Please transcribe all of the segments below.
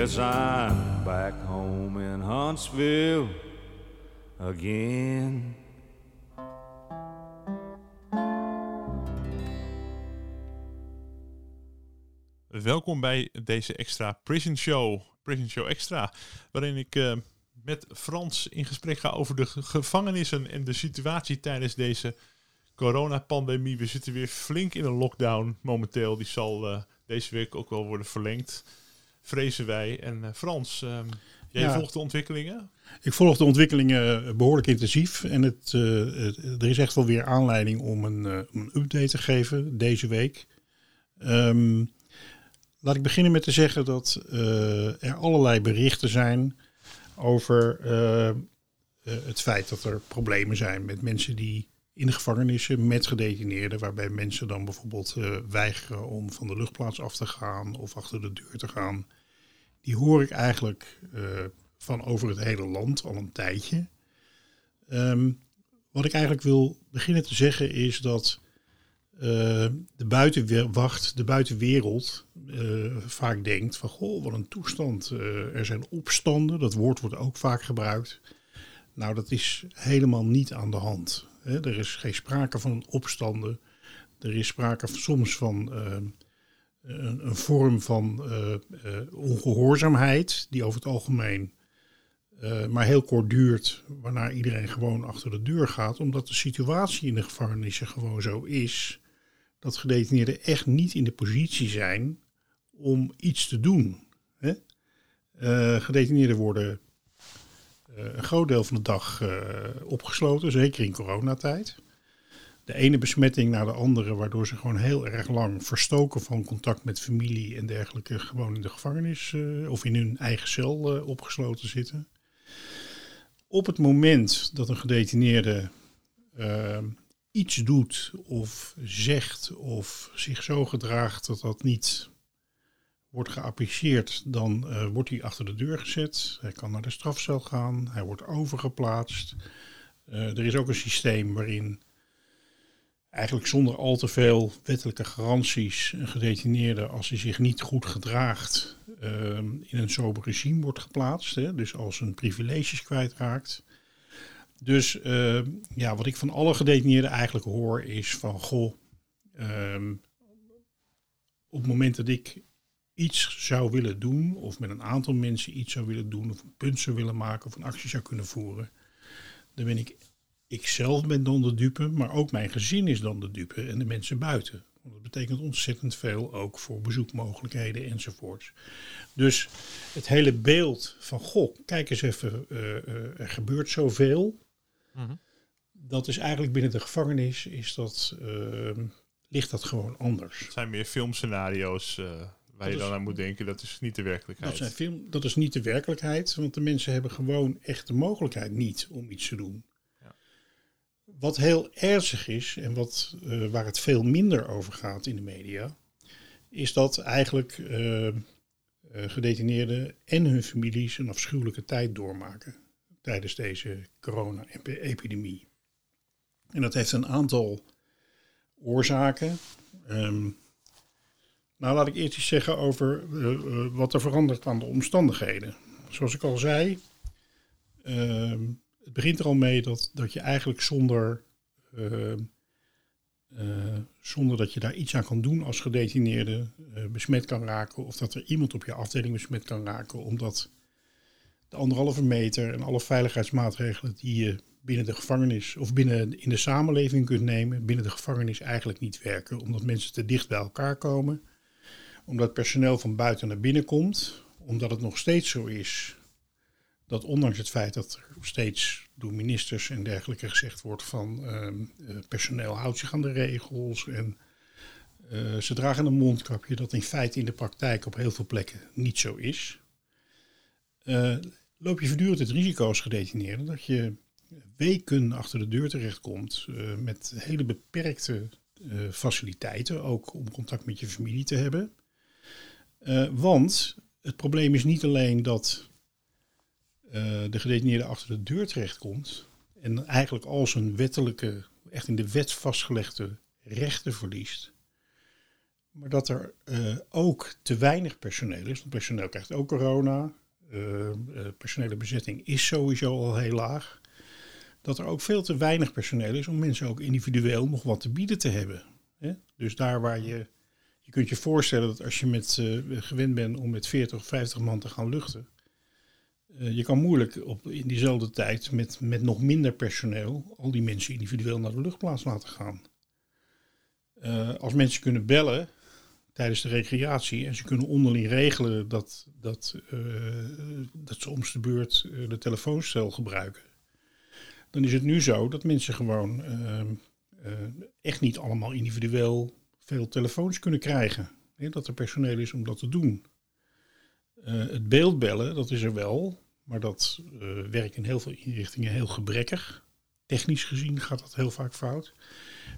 Yes, I'm back home in Huntsville again. Welkom bij deze extra Prison Show, Prison Show Extra, waarin ik uh, met Frans in gesprek ga over de gevangenissen en de situatie tijdens deze coronapandemie. We zitten weer flink in een lockdown momenteel. Die zal uh, deze week ook wel worden verlengd, vrezen wij. En uh, Frans, um, jij ja. volgt de ontwikkelingen? Ik volg de ontwikkelingen behoorlijk intensief. En het, het, er is echt wel weer aanleiding om een, een update te geven deze week. Um, Laat ik beginnen met te zeggen dat er allerlei berichten zijn over het feit dat er problemen zijn met mensen die in gevangenissen met gedetineerden, waarbij mensen dan bijvoorbeeld weigeren om van de luchtplaats af te gaan of achter de deur te gaan. Die hoor ik eigenlijk van over het hele land al een tijdje. Um, wat ik eigenlijk wil beginnen te zeggen is dat uh, de buitenwacht, de buitenwereld, vaak denkt van goh, wat een toestand. Er zijn opstanden, dat woord wordt ook vaak gebruikt. Nou, dat is helemaal niet aan de hand. Er is geen sprake van opstanden. Er is sprake soms van een, een, vorm van ongehoorzaamheid, die over het algemeen maar heel kort duurt, waarna iedereen gewoon achter de deur gaat, omdat de situatie in de gevangenissen gewoon zo is dat gedetineerden echt niet in de positie zijn om iets te doen. Hè? Gedetineerden worden een groot deel van de dag uh, opgesloten, zeker in coronatijd. De ene besmetting naar de andere, waardoor ze gewoon heel erg lang verstoken van contact met familie en dergelijke, gewoon in de gevangenis of in hun eigen cel opgesloten zitten. Op het moment dat een gedetineerde iets doet of zegt of zich zo gedraagt dat dat niet wordt geapprecieerd, dan uh, wordt hij achter de deur gezet. Hij kan naar de strafcel gaan, hij wordt overgeplaatst. Uh, er is ook een systeem waarin eigenlijk zonder al te veel wettelijke garanties een gedetineerde, als hij zich niet goed gedraagt, uh, in een sober regime wordt geplaatst. Hè? Dus als zijn privileges kwijtraakt. Dus uh, ja, wat ik van alle gedetineerden eigenlijk hoor is van goh, um, op het moment dat ik iets zou willen doen, of met een aantal mensen iets zou willen doen, of een punt zou willen maken, of een actie zou kunnen voeren, dan ben ik, ik zelf ben dan de dupe, maar ook mijn gezin is dan de dupe en de mensen buiten. Want dat betekent ontzettend veel ook voor bezoekmogelijkheden enzovoorts. Dus het hele beeld van, goh, kijk eens even, uh, uh, er gebeurt zoveel. Mhm. Dat is eigenlijk binnen de gevangenis is dat, uh, ligt dat gewoon anders. Het zijn meer filmscenario's uh, waar dat je dan aan moet denken. Dat is niet de werkelijkheid. Dat, zijn film, dat is niet de werkelijkheid, want de mensen hebben gewoon echt de mogelijkheid niet om iets te doen. Ja. Wat heel ernstig is en wat, uh, waar het veel minder over gaat in de media, is dat eigenlijk uh, gedetineerden en hun families een afschuwelijke tijd doormaken tijdens deze corona-epidemie. En dat heeft een aantal oorzaken. Um, nou, laat ik eerst iets zeggen over uh, uh, wat er verandert aan de omstandigheden. Zoals ik al zei, uh, het begint er al mee dat, dat je eigenlijk zonder, ehm, eh, zonder dat je daar iets aan kan doen als gedetineerde besmet kan raken. Of dat er iemand op je afdeling besmet kan raken, omdat de anderhalve meter en alle veiligheidsmaatregelen die je binnen de gevangenis of binnen in de samenleving kunt nemen, binnen de gevangenis eigenlijk niet werken. Omdat mensen te dicht bij elkaar komen, omdat personeel van buiten naar binnen komt, omdat het nog steeds zo is dat ondanks het feit dat er steeds door ministers en dergelijke gezegd wordt van uh, personeel houdt zich aan de regels en uh, ze dragen een mondkapje, dat in feite in de praktijk op heel veel plekken niet zo is. Uh, loop je voortdurend het risico als gedetineerde dat je weken achter de deur terechtkomt met hele beperkte faciliteiten, ook om contact met je familie te hebben. Uh, want het probleem is niet alleen dat de gedetineerde achter de deur terechtkomt en eigenlijk al zijn wettelijke, echt in de wet vastgelegde rechten verliest. Maar dat er uh, ook te weinig personeel is. Want personeel krijgt ook corona. Uh, personele bezetting is sowieso al heel laag. Dat er ook veel te weinig personeel is om mensen ook individueel nog wat te bieden te hebben. Hè? Dus daar waar je. Je kunt je voorstellen dat als je met, gewend bent om met 40 of 50 man te gaan luchten. je kan moeilijk op, in diezelfde tijd met, met nog minder personeel al die mensen individueel naar de luchtplaats laten gaan. als mensen kunnen bellen, tijdens de recreatie. En ze kunnen onderling regelen dat, dat, uh, dat ze om de beurt uh, de telefoonstel gebruiken. Dan is het nu zo dat mensen gewoon uh, echt niet allemaal individueel veel telefoons kunnen krijgen. dat er personeel is om dat te doen. het beeldbellen, dat is er wel, maar dat werkt in heel veel inrichtingen heel gebrekkig. Technisch gezien gaat dat heel vaak fout.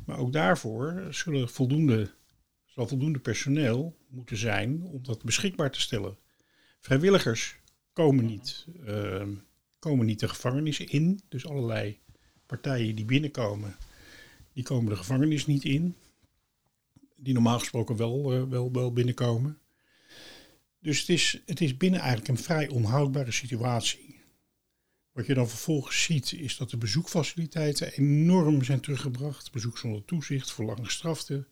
Maar ook daarvoor zullen voldoende zal voldoende personeel moeten zijn om dat beschikbaar te stellen. Vrijwilligers komen niet, uh, komen niet de gevangenissen in. Dus allerlei partijen die binnenkomen, die komen de gevangenis niet in. Die normaal gesproken wel, uh, wel, wel binnenkomen. Dus het is, het is binnen eigenlijk een vrij onhoudbare situatie. Wat je dan vervolgens ziet, is dat de bezoekfaciliteiten enorm zijn teruggebracht. Bezoek zonder toezicht, voor lang gestraften.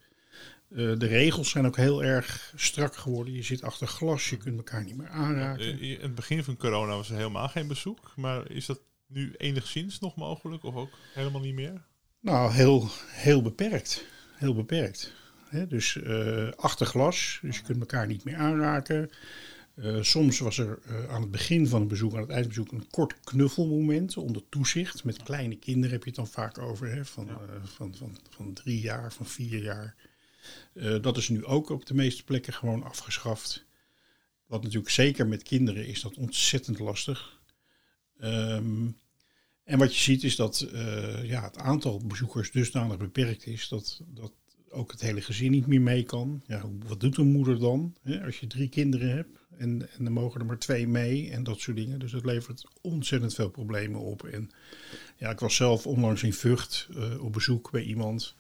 Uh, de regels zijn ook heel erg strak geworden. Je zit achter glas, je kunt elkaar niet meer aanraken. In het begin van corona was er helemaal geen bezoek. Maar is dat nu enigszins nog mogelijk of ook helemaal niet meer? Nou, heel, heel beperkt. Heel beperkt. He, dus uh, achter glas, dus je kunt elkaar niet meer aanraken. soms was er aan het begin van het bezoek, aan het eindbezoek, een kort knuffelmoment onder toezicht. Met kleine kinderen heb je het dan vaak over, hè, van, ja. van, van, van drie jaar, van vier jaar. Dat is nu ook op de meeste plekken gewoon afgeschaft. Wat natuurlijk zeker met kinderen is dat ontzettend lastig. Um, en wat je ziet is dat uh, ja, het aantal bezoekers dusdanig beperkt is dat, dat ook het hele gezin niet meer mee kan. Ja, wat doet een moeder dan hè, als je drie kinderen hebt en, en dan mogen er maar twee mee en dat soort dingen. Dus dat levert ontzettend veel problemen op. En ja, ik was zelf onlangs in Vught uh, op bezoek bij iemand.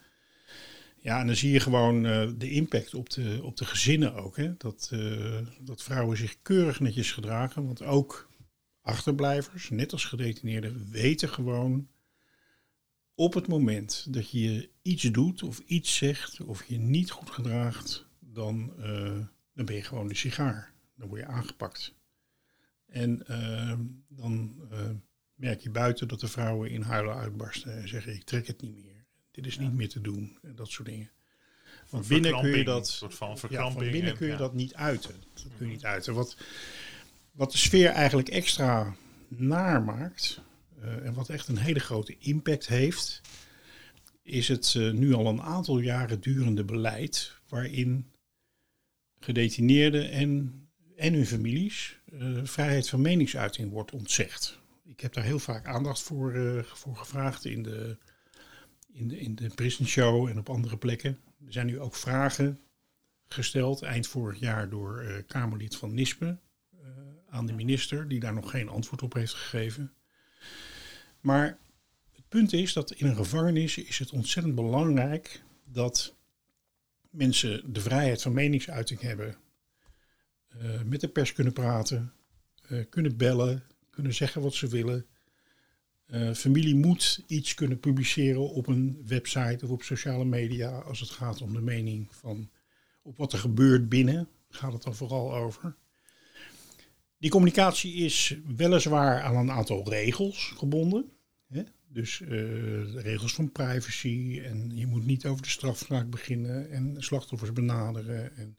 Ja, en dan zie je gewoon uh, de impact op de, op de gezinnen ook. Hè? Dat, uh, dat vrouwen zich keurig netjes gedragen. Want ook achterblijvers, net als gedetineerden, weten gewoon op het moment dat je iets doet of iets zegt of je niet goed gedraagt, dan, uh, dan ben je gewoon de sigaar. Dan word je aangepakt. En dan merk je buiten dat de vrouwen in huilen uitbarsten en zeggen ik trek het niet meer dit is niet meer te doen en dat soort dingen. Want binnen kun je dat, soort van ja, van binnen kun je dat niet uiten. Dat kun je niet uiten. Wat, wat de sfeer eigenlijk extra naar maakt en wat echt een hele grote impact heeft, is het uh, nu al een aantal jaren durende beleid waarin gedetineerden en, en hun families uh, vrijheid van meningsuiting wordt ontzegd. Ik heb daar heel vaak aandacht voor, gevraagd in de in de, in de Prison Show en op andere plekken. Er zijn nu ook vragen gesteld, eind vorig jaar door uh, Kamerlid van Nispe uh, aan de minister, die daar nog geen antwoord op heeft gegeven. Maar het punt is dat in een gevangenis is het ontzettend belangrijk dat mensen de vrijheid van meningsuiting hebben, uh, met de pers kunnen praten, kunnen bellen, kunnen zeggen wat ze willen. Uh, familie moet iets kunnen publiceren op een website of op sociale media als het gaat om de mening van op wat er gebeurt binnen. Gaat het dan vooral over. Die communicatie is weliswaar aan een aantal regels gebonden. Hè? Dus de regels van privacy en je moet niet over de strafzaak beginnen en slachtoffers benaderen. En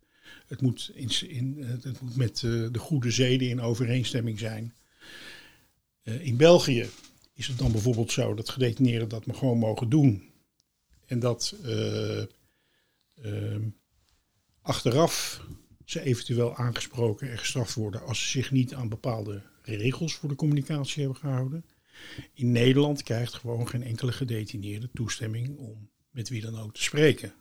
het moet, in, in, het moet met uh, de goede zeden in overeenstemming zijn. in België is het dan bijvoorbeeld zo dat gedetineerden dat maar gewoon mogen doen. En dat achteraf ze eventueel aangesproken en gestraft worden als ze zich niet aan bepaalde regels voor de communicatie hebben gehouden. In Nederland krijgt gewoon geen enkele gedetineerde toestemming om met wie dan ook te spreken.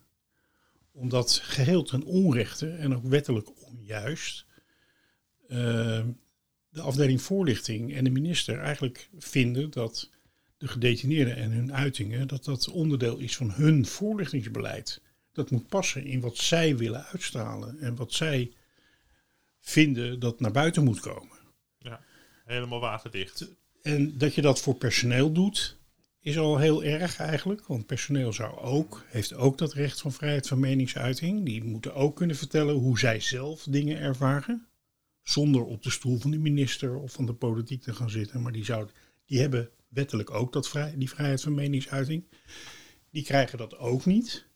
Omdat geheel ten onrechte en ook wettelijk onjuist uh, de afdeling voorlichting en de minister eigenlijk vinden dat de gedetineerden en hun uitingen, dat dat onderdeel is van hun voorlichtingsbeleid. Dat moet passen in wat zij willen uitstralen en wat zij vinden dat naar buiten moet komen. Ja, helemaal waterdicht. En dat je dat voor personeel doet, is al heel erg eigenlijk. Want personeel zou ook, heeft ook dat recht van vrijheid van meningsuiting. Die moeten ook kunnen vertellen hoe zij zelf dingen ervaren. Zonder op de stoel van de minister of van de politiek te gaan zitten. Maar die, zou, die hebben wettelijk ook dat vrij, die vrijheid van meningsuiting. Die krijgen dat ook niet.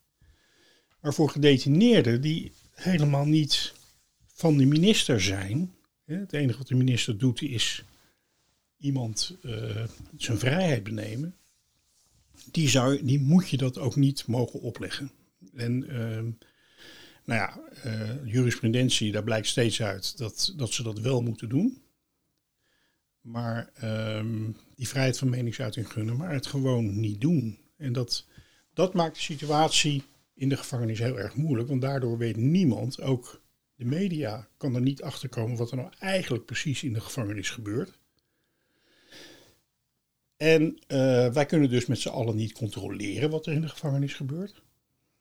Maar voor gedetineerden die helemaal niet van de minister zijn. Het enige wat de minister doet is iemand uh, zijn vrijheid benemen. Die, zou, die moet je dat ook niet mogen opleggen. En uh, nou ja, uh, jurisprudentie, daar blijkt steeds uit dat, dat ze dat wel moeten doen. Maar um, die vrijheid van meningsuiting gunnen, maar het gewoon niet doen. En dat, dat maakt de situatie in de gevangenis heel erg moeilijk, want daardoor weet niemand, ook de media, kan er niet achter komen wat er nou eigenlijk precies in de gevangenis gebeurt. En uh, wij kunnen dus met z'n allen niet controleren wat er in de gevangenis gebeurt.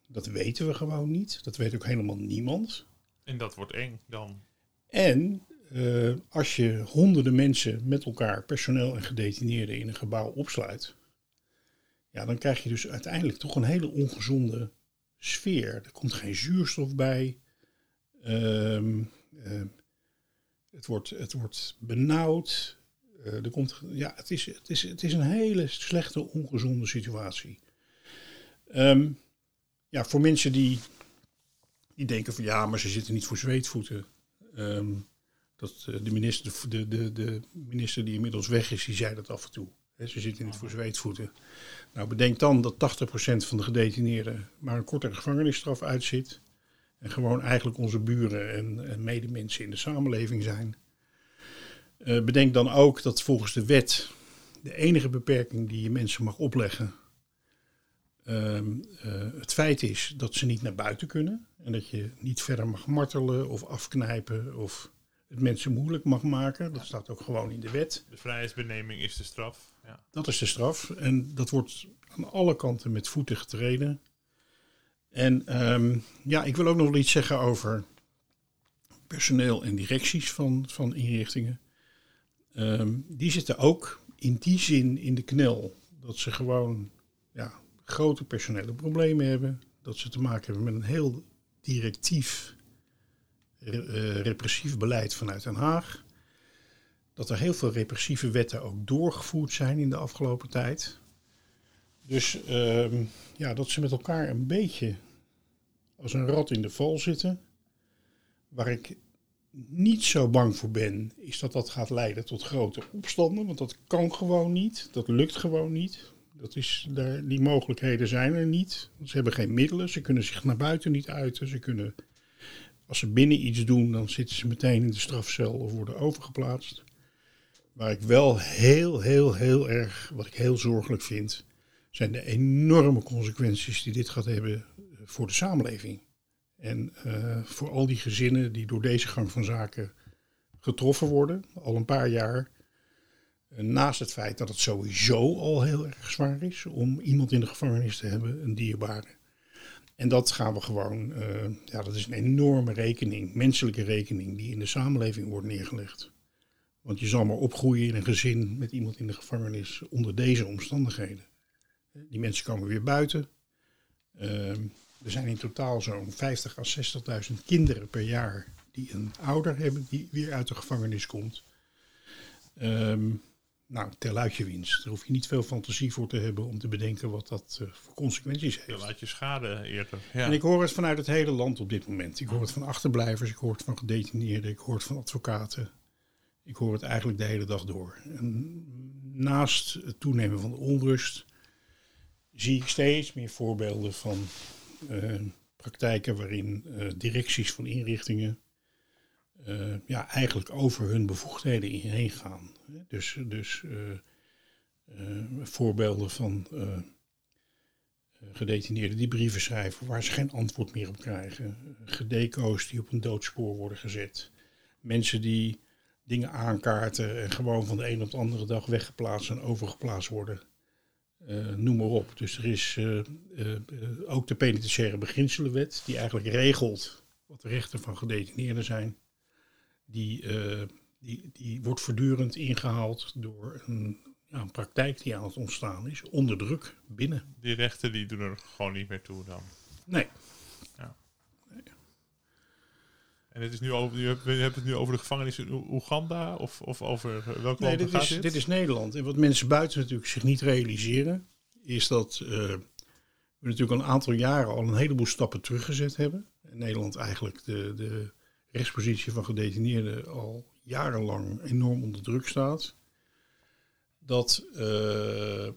Dat weten we gewoon niet. Dat weet ook helemaal niemand. En dat wordt eng dan. En uh, als je honderden mensen met elkaar, personeel en gedetineerden, in een gebouw opsluit, ja, dan krijg je dus uiteindelijk toch een hele ongezonde sfeer. Er komt geen zuurstof bij. Um, uh, het, wordt, het wordt benauwd. Uh, er komt, ja, het, is, het, is, het is een hele slechte, ongezonde situatie. Um, ja, voor mensen die, die denken van ja, maar ze zitten niet voor zweetvoeten. Dat de, minister, de, de, de minister die inmiddels weg is, die zei dat af en toe. Ze zitten niet voor zweetvoeten. Nou, bedenk dan dat 80% van de gedetineerden maar een kortere gevangenisstraf uitzit. En gewoon eigenlijk onze buren en, en medemensen in de samenleving zijn. Uh, bedenk dan ook dat volgens de wet de enige beperking die je mensen mag opleggen. Uh, uh, het feit is dat ze niet naar buiten kunnen. En dat je niet verder mag martelen of afknijpen of het mensen moeilijk mag maken. Dat staat ook gewoon in de wet. De vrijheidsbeneming is de straf. Dat is de straf. En dat wordt aan alle kanten met voeten getreden. En um, ja, ik wil ook nog wel iets zeggen over personeel en directies van, van inrichtingen. Um, die zitten ook in die zin in de knel. Dat ze gewoon ja, grote personele problemen hebben. Dat ze te maken hebben met een heel directief uh, repressief beleid vanuit Den Haag. Dat er heel veel repressieve wetten ook doorgevoerd zijn in de afgelopen tijd. Dus uh, ja, dat ze met elkaar een beetje als een rat in de val zitten. Waar ik niet zo bang voor ben, is dat dat gaat leiden tot grote opstanden. Want dat kan gewoon niet. Dat lukt gewoon niet. Dat is, daar, die mogelijkheden zijn er niet. Ze hebben geen middelen. Ze kunnen zich naar buiten niet uiten. Ze kunnen als ze binnen iets doen, dan zitten ze meteen in de strafcel of worden overgeplaatst. Waar ik wel heel, heel, heel erg, wat ik heel zorgelijk vind, zijn de enorme consequenties die dit gaat hebben eh, voor de samenleving. En uh, voor al die gezinnen die door deze gang van zaken getroffen worden, al een paar jaar. Naast het feit dat het sowieso al heel erg zwaar is om iemand in de gevangenis te hebben, een dierbare. En dat gaan we gewoon, uh, ja, dat is een enorme rekening, menselijke rekening, die in de samenleving wordt neergelegd. Want je zal maar opgroeien in een gezin met iemand in de gevangenis onder deze omstandigheden. Die mensen komen weer buiten. Uh, er zijn in totaal zo'n 50 à 60.000 kinderen per jaar die een ouder hebben die weer uit de gevangenis komt. Um, nou, tel uit je winst. Daar hoef je niet veel fantasie voor te hebben om te bedenken wat dat uh, voor consequenties heeft. Tel uit je schade eerder. Ja. En ik hoor het vanuit het hele land op dit moment. Ik hoor het van achterblijvers, ik hoor het van gedetineerden, ik hoor het van advocaten. Ik hoor het eigenlijk de hele dag door. En naast het toenemen van de onrust zie ik steeds meer voorbeelden van uh, praktijken waarin uh, directies van inrichtingen uh, ja, eigenlijk over hun bevoegdheden heen gaan. Dus, dus voorbeelden van gedetineerden die brieven schrijven waar ze geen antwoord meer op krijgen. Gedeco's die op een doodspoor worden gezet. Mensen die dingen aankaarten en gewoon van de een op de andere dag weggeplaatst en overgeplaatst worden. noem maar op. Dus er is ook de penitentiaire beginselenwet, die eigenlijk regelt wat de rechten van gedetineerden zijn. Die, die, die wordt voortdurend ingehaald door een, ja, een praktijk die aan het ontstaan is, onder druk binnen. Die rechten die doen er gewoon niet meer toe dan? Nee. En het is nu over, je hebt het nu over de gevangenis in Oeganda of, of over eh, welke nee, dit is, dit? dit? is Nederland. En wat mensen buiten natuurlijk zich niet realiseren, is dat uh, we natuurlijk al een aantal jaren al een heleboel stappen teruggezet hebben. In Nederland eigenlijk de, de rechtspositie van gedetineerden al jarenlang enorm onder druk staat. Dat uh,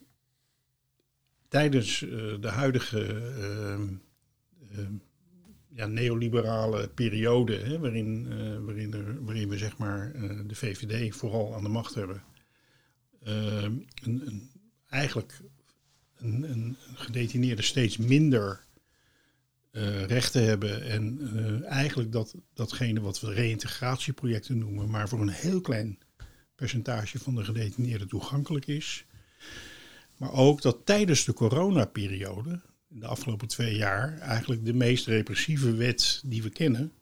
tijdens de huidige ja, neoliberale periode, hè, waarin, uh, waarin, er, waarin we zeg maar, uh, de VVD vooral aan de macht hebben, uh, een, een, eigenlijk een, een, gedetineerde steeds minder rechten hebben en eigenlijk dat, datgene wat we reïntegratieprojecten noemen, maar voor een heel klein percentage van de gedetineerden toegankelijk is. Maar ook dat tijdens de coronaperiode in de afgelopen twee jaar eigenlijk de meest repressieve wet die we kennen.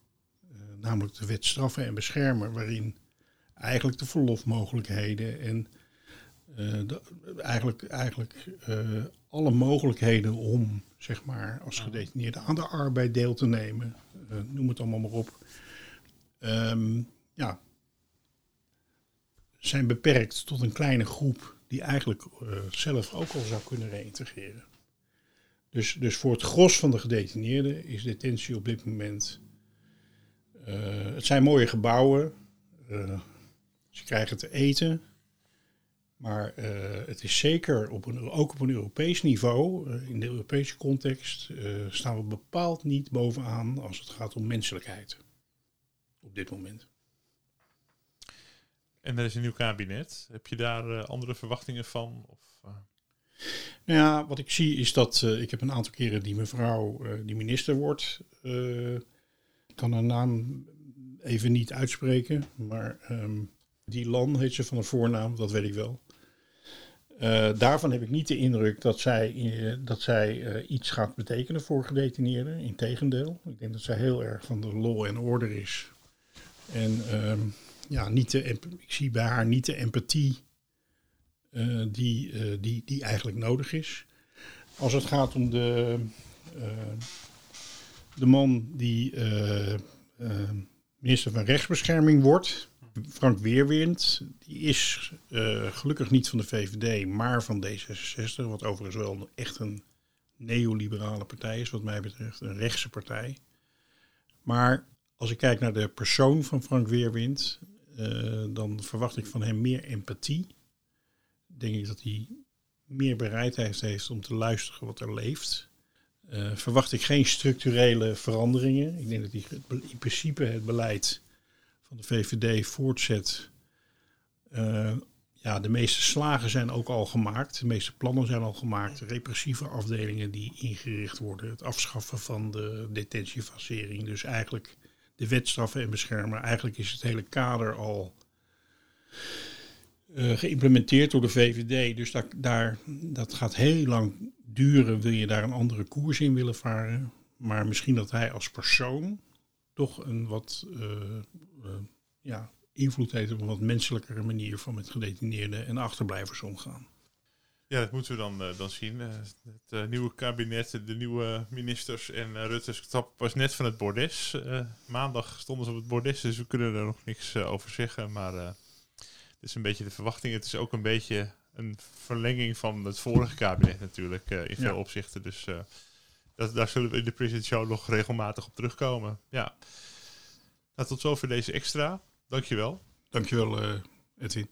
Uh, namelijk de wet straffen en beschermen, waarin eigenlijk de verlofmogelijkheden en de, eigenlijk, eigenlijk uh, alle mogelijkheden om zeg maar, als gedetineerde aan de arbeid deel te nemen, noem het allemaal maar op, um, ja, zijn beperkt tot een kleine groep die eigenlijk zelf ook al zou kunnen reïntegreren. Dus, dus voor het gros van de gedetineerden is detentie op dit moment. Uh, het zijn mooie gebouwen. Uh, ze krijgen te eten. Maar uh, het is zeker op een, ook op een Europees niveau, in de Europese context, staan we bepaald niet bovenaan als het gaat om menselijkheid. Op dit moment. En er is een nieuw kabinet. Heb je daar andere verwachtingen van? Of, nou ja, wat ik zie is dat uh, ik heb een aantal keren die mevrouw uh, die minister wordt. Uh, ik kan haar naam even niet uitspreken, maar um, die Lan heet ze van een voornaam, dat weet ik wel. daarvan heb ik niet de indruk dat zij, dat zij iets gaat betekenen voor gedetineerden. Integendeel, ik denk dat zij heel erg van de law en order is. En um, ja, niet de, ik zie bij haar niet de empathie die, uh, die, die eigenlijk nodig is. Als het gaat om de, uh, de man die minister van Rechtsbescherming wordt, Frank Weerwind, die is gelukkig niet van de VVD, maar van D66, wat overigens wel echt een neoliberale partij is, wat mij betreft, een rechtse partij. Maar als ik kijk naar de persoon van Frank Weerwind, dan verwacht ik van hem meer empathie denk ik dat hij meer bereidheid heeft om te luisteren wat er leeft. Uh, verwacht ik geen structurele veranderingen. Ik denk dat hij in principe het beleid van de VVD voortzet. Uh, ja, de meeste slagen zijn ook al gemaakt. De meeste plannen zijn al gemaakt. Repressieve afdelingen die ingericht worden. Het afschaffen van de detentiefasering. Dus eigenlijk de wetstraffen en beschermen. Eigenlijk is het hele kader al uh, geïmplementeerd door de VVD. Dus daar, daar, dat gaat heel lang duren. Wil je daar een andere koers in willen varen? Maar misschien dat hij als persoon toch een wat uh, uh, ja, invloed heeft op een wat menselijkere manier van met gedetineerden en achterblijvers omgaan. Ja, dat moeten we dan, dan zien. Het nieuwe kabinet, de nieuwe ministers en Rutte stap was net van het bordes. maandag stonden ze op het bordes, dus we kunnen er nog niks over zeggen. Maar is een beetje de verwachting. Het is ook een beetje een verlenging van het vorige kabinet natuurlijk uh, in veel opzichten. Dus uh, dat, daar zullen we in de President Show nog regelmatig op terugkomen. Ja. Nou, tot zover deze extra. Dankjewel. Dankjewel, uh, Edwin.